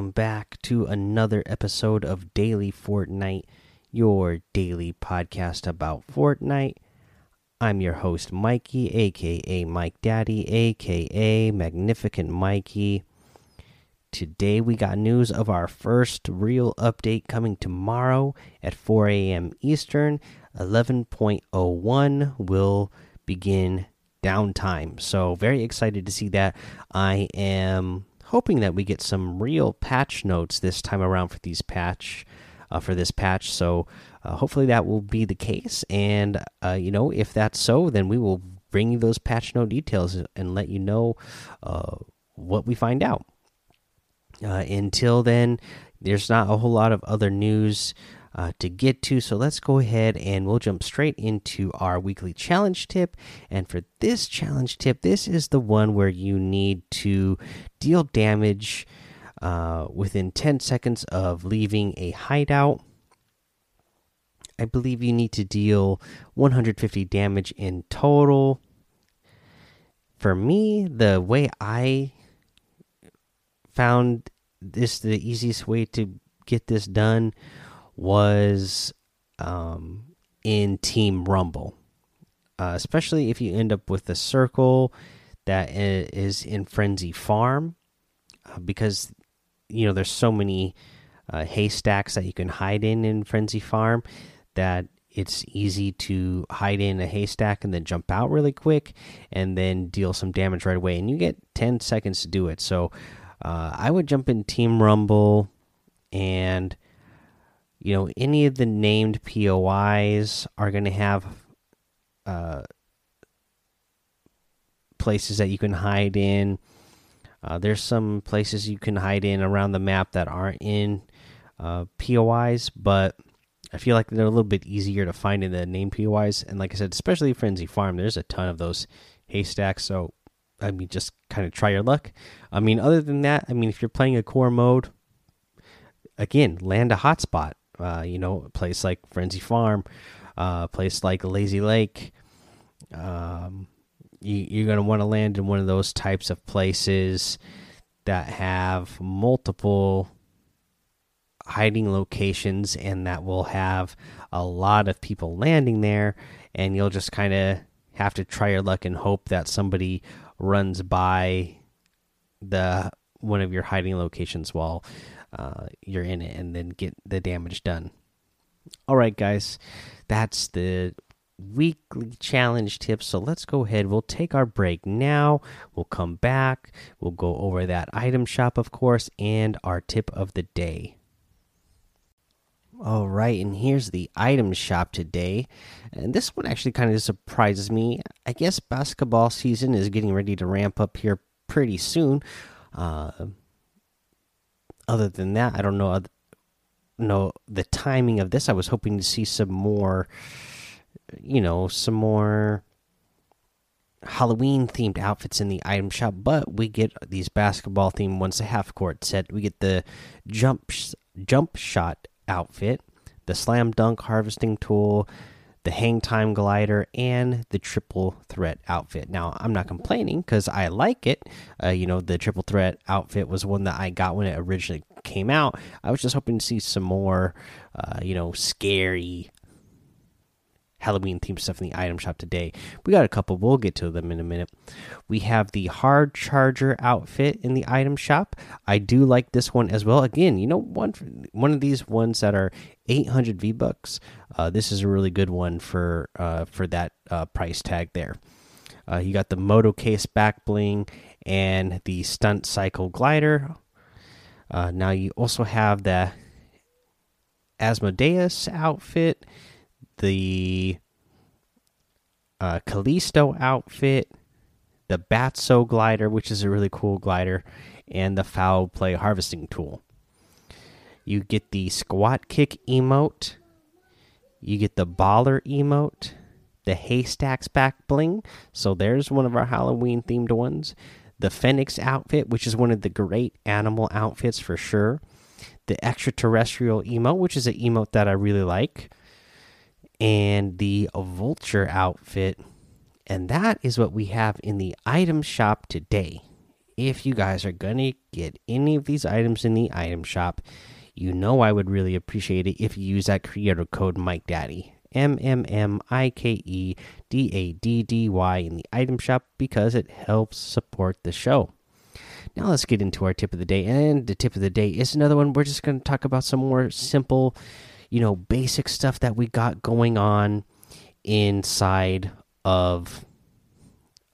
Welcome back to another episode of Daily Fortnite, your daily podcast about Fortnite. I'm your host, Mikey, aka Mike Daddy, aka Magnificent Mikey. Today we got news of our first real update coming tomorrow at 4 a.m. Eastern. 11.01 will begin downtime. So, very excited to see that. I am hoping that we get some real patch notes this time around for these patch uh, for this patch. So uh, hopefully that will be the case. And uh, you know, if that's so, then we will bring you those patch note details and let you know uh, what we find out. Uh, until then, there's not a whole lot of other news uh, to get to. So let's go ahead and we'll jump straight into our weekly challenge tip. And for this challenge tip, this is the one where you need to deal damage uh, within 10 seconds of leaving a hideout. I believe you need to deal 150 damage in total. For me, the way I found this the easiest way to get this done was um, in Team Rumble, uh, especially if you end up with a circle that is in Frenzy Farm, uh, because you know there's so many uh, haystacks that you can hide in in Frenzy Farm that it's easy to hide in a haystack and then jump out really quick and then deal some damage right away and you get 10 seconds to do it. So uh, i would jump in team rumble and you know any of the named POIs are going to have uh, places that you can hide in. Uh, there's some places you can hide in around the map that aren't in uh, POIs, but I feel like they're a little bit easier to find in the named POIs. And like I said, especially Frenzy Farm, there's a ton of those haystacks. So I mean, just kind of try your luck. I mean, other than that, I mean, if you're playing a core mode, again, land a hotspot. Uh, you know, a place like Frenzy Farm, uh, a place like Lazy Lake. Um, you, are going to want to land in one of those types of places that have multiple hiding locations and that will have a lot of people landing there. And you'll just kind of have to try your luck and hope that somebody runs by the one of your hiding locations while uh, you're in it and then get the damage done. All right, guys, that's the weekly challenge tips. So let's go ahead. We'll take our break now. We'll come back. We'll go over that item shop, of course, and our tip of the day. All right, and here's the item shop today. And this one actually kind of surprises me. I guess basketball season is getting ready to ramp up here pretty soon. Uh, other than that, I don't know know the timing of this. I was hoping to see some more, you know, some more Halloween themed outfits in the item shop, but we get these basketball themed ones, a half court set. We get the jump jump shot outfit, the slam dunk harvesting tool, the hang time glider, and the triple threat outfit. Now, I'm not complaining because I like it. Uh, you know, the triple threat outfit was one that I got when it originally came out. I was just hoping to see some more, uh, you know, scary Halloween themed stuff in the item shop today. We got a couple. We'll get to them in a minute. We have the hard charger outfit in the item shop. I do like this one as well. Again, you know, one one of these ones that are 800 V bucks. Uh, this is a really good one for uh, for that uh, price tag there. Uh, you got the moto case back bling and the stunt cycle glider. Uh, now you also have the Asmodeus outfit the uh, Callisto outfit, the Batso glider, which is a really cool glider, and the foul play harvesting tool. You get the squat kick emote. You get the baller emote, the haystacks back bling. So there's one of our Halloween themed ones. The Phoenix outfit, which is one of the great animal outfits for sure. The extraterrestrial emote, which is an emote that I really like and the vulture outfit. And that is what we have in the item shop today. if you guys are gonna get any of these items in the item shop, you know I would really appreciate it if you use that creator code Mike Daddy M M M I K E D A D D Y in the item shop because it helps support the show. Now let's get into our tip of the day, and the tip of the day is another one. We're just going to talk about some more simple, you know, basic stuff that we got going on inside of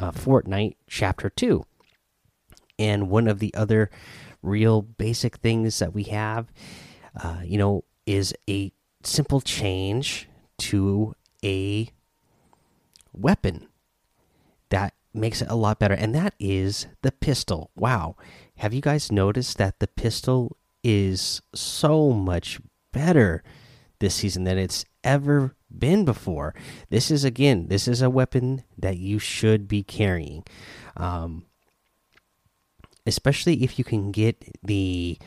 uh, Fortnite Chapter Two. And one of the other real basic things that we have, uh, you know, is a simple change to a weapon that makes it a lot better, and that is the pistol. Wow. Have you guys noticed that the pistol is so much better this season than it's ever been before? This is, again, this is a weapon that you should be carrying. Um, especially if you can get the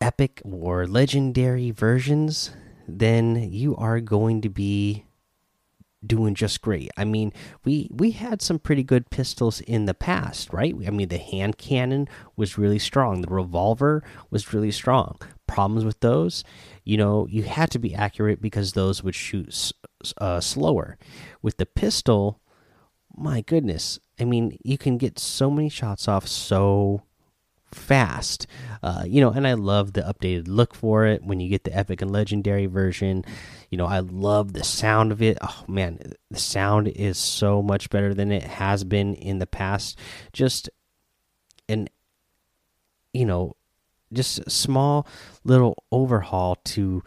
epic or legendary versions then you are going to be doing just great. I mean, we we had some pretty good pistols in the past, right? I mean, the hand cannon was really strong. The revolver was really strong. Problems with those, you know, you had to be accurate because those would shoot uh, slower. With the pistol, my goodness, I mean, you can get so many shots off so fast. Uh, you know, and I love the updated look for it when you get the epic and legendary version. You know, I love the sound of it. Oh man, the sound is so much better than it has been in the past. Just an you know, just a small little overhaul to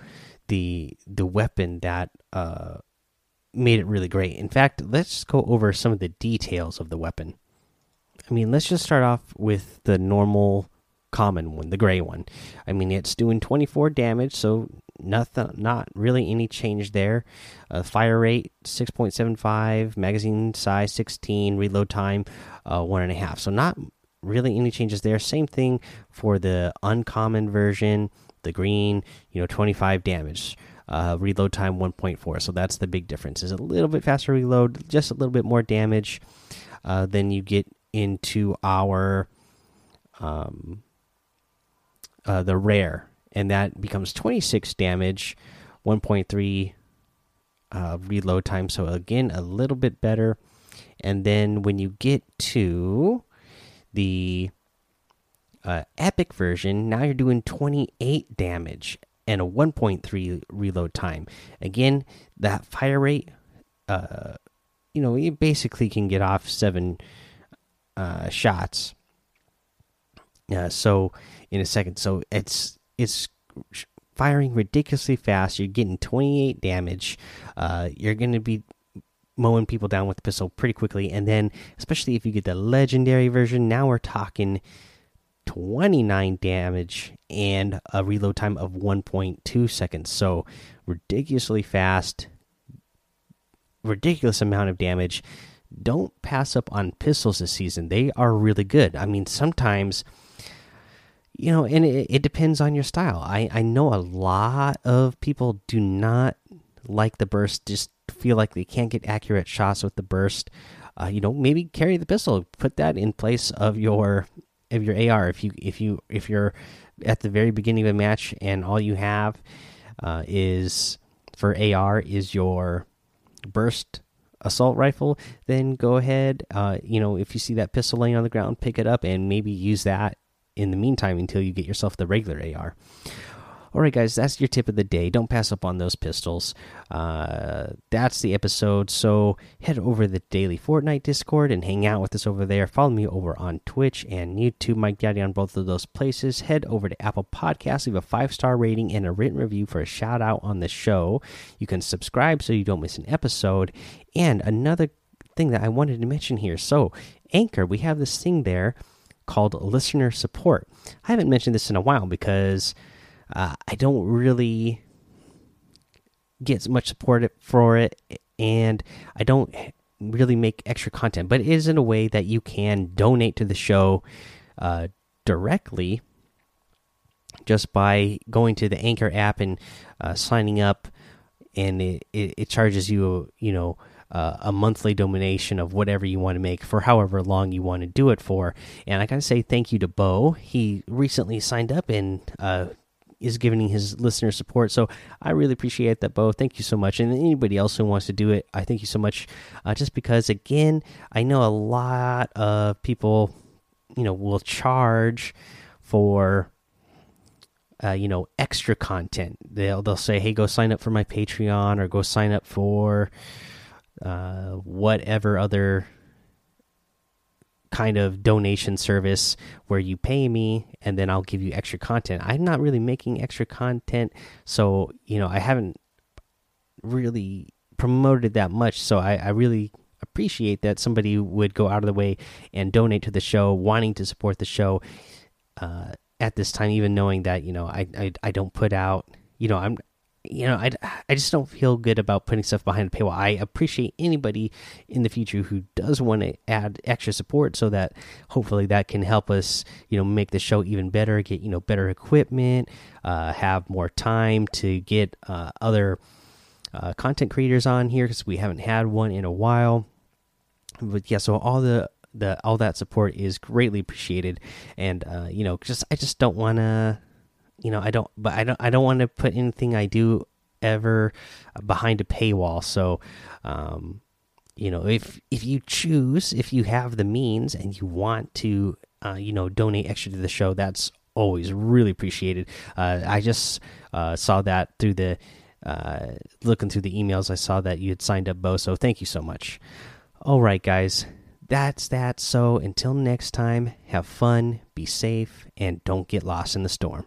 the the weapon that uh made it really great. In fact, let's go over some of the details of the weapon. I mean, let's just start off with the normal common one, the gray one. I mean, it's doing 24 damage, so nothing, not really any change there. Uh, fire rate 6.75, magazine size 16, reload time uh, one and a half. So not really any changes there. Same thing for the uncommon version, the green. You know, 25 damage. Uh, reload time 1.4. So that's the big difference. Is a little bit faster reload, just a little bit more damage. Uh, then you get into our um, uh, the rare, and that becomes 26 damage, 1.3 uh, reload time. So again, a little bit better. And then when you get to the uh, epic version, now you're doing 28 damage and a 1.3 reload time. Again, that fire rate, uh, you know, you basically can get off seven uh, shots. Uh, so in a second, so it's it's firing ridiculously fast. You're getting 28 damage. Uh, you're going to be mowing people down with the pistol pretty quickly, and then especially if you get the legendary version, now we're talking 29 damage and a reload time of 1.2 seconds. So ridiculously fast, ridiculous amount of damage don't pass up on pistols this season. They are really good. I mean, sometimes, you know, and it, it, depends on your style. I, I know a lot of people do not like the burst, just feel like they can't get accurate shots with the burst. Uh, you know, maybe carry the pistol, put that in place of your of your AR. If you if you if you're at the very beginning of a match and all you have uh, is for AR is your burst assault rifle, then go ahead. Uh, you know, if you see that pistol laying on the ground, pick it up and maybe use that in the meantime until you get yourself the regular AR. All right, guys, that's your tip of the day. Don't pass up on those pistols. Uh, that's the episode. So head over to the Daily Fortnite Discord and hang out with us over there. Follow me over on Twitch and YouTube, Mike Daddy, on both of those places. Head over to Apple Podcasts, leave a five star rating and a written review for a shout out on the show. You can subscribe so you don't miss an episode. And another thing that I wanted to mention here so, Anchor, we have this thing there called listener support. I haven't mentioned this in a while because uh, I don't really get much support for it, and I don't really make extra content. But it is in a way that you can donate to the show uh, directly just by going to the Anchor app and uh, signing up, and it, it, it, charges you, you know, uh, a monthly donation of whatever you want to make for however long you want to do it for. And I got to say thank you to Bo. He recently signed up and uh, is giving his listener support. So I really appreciate that, Bo. Thank you so much. And anybody else who wants to do it, I thank you so much. Uh, just because, again, I know a lot of people, you know, will charge for. Uh, you know, extra content. They'll they'll say, "Hey, go sign up for my Patreon or go sign up for uh, whatever other kind of donation service where you pay me and then I'll give you extra content. I'm not really making extra content, so you know I haven't really promoted that much. So I, I really appreciate that somebody would go out of the way and donate to the show, wanting to support the show uh, at this time, even knowing that you know I, I I don't put out you know I'm you know, I, I just don't feel good about putting stuff behind the paywall. I appreciate anybody in the future who does want to add extra support so that hopefully that can help us, you know, make the show even better, get, you know, better equipment, uh, have more time to get uh, other uh, content creators on here because we haven't had one in a while. But yeah, so all the the all that support is greatly appreciated, and uh, you know, just I just don't want to you know, I don't, but I don't, I don't want to put anything I do ever behind a paywall. So, um, you know, if if you choose, if you have the means and you want to, uh, you know, donate extra to the show, that's always really appreciated. Uh, I just uh, saw that through the uh, looking through the emails. I saw that you had signed up, Bo. So thank you so much. All right, guys, that's that. So until next time, have fun, be safe, and don't get lost in the storm.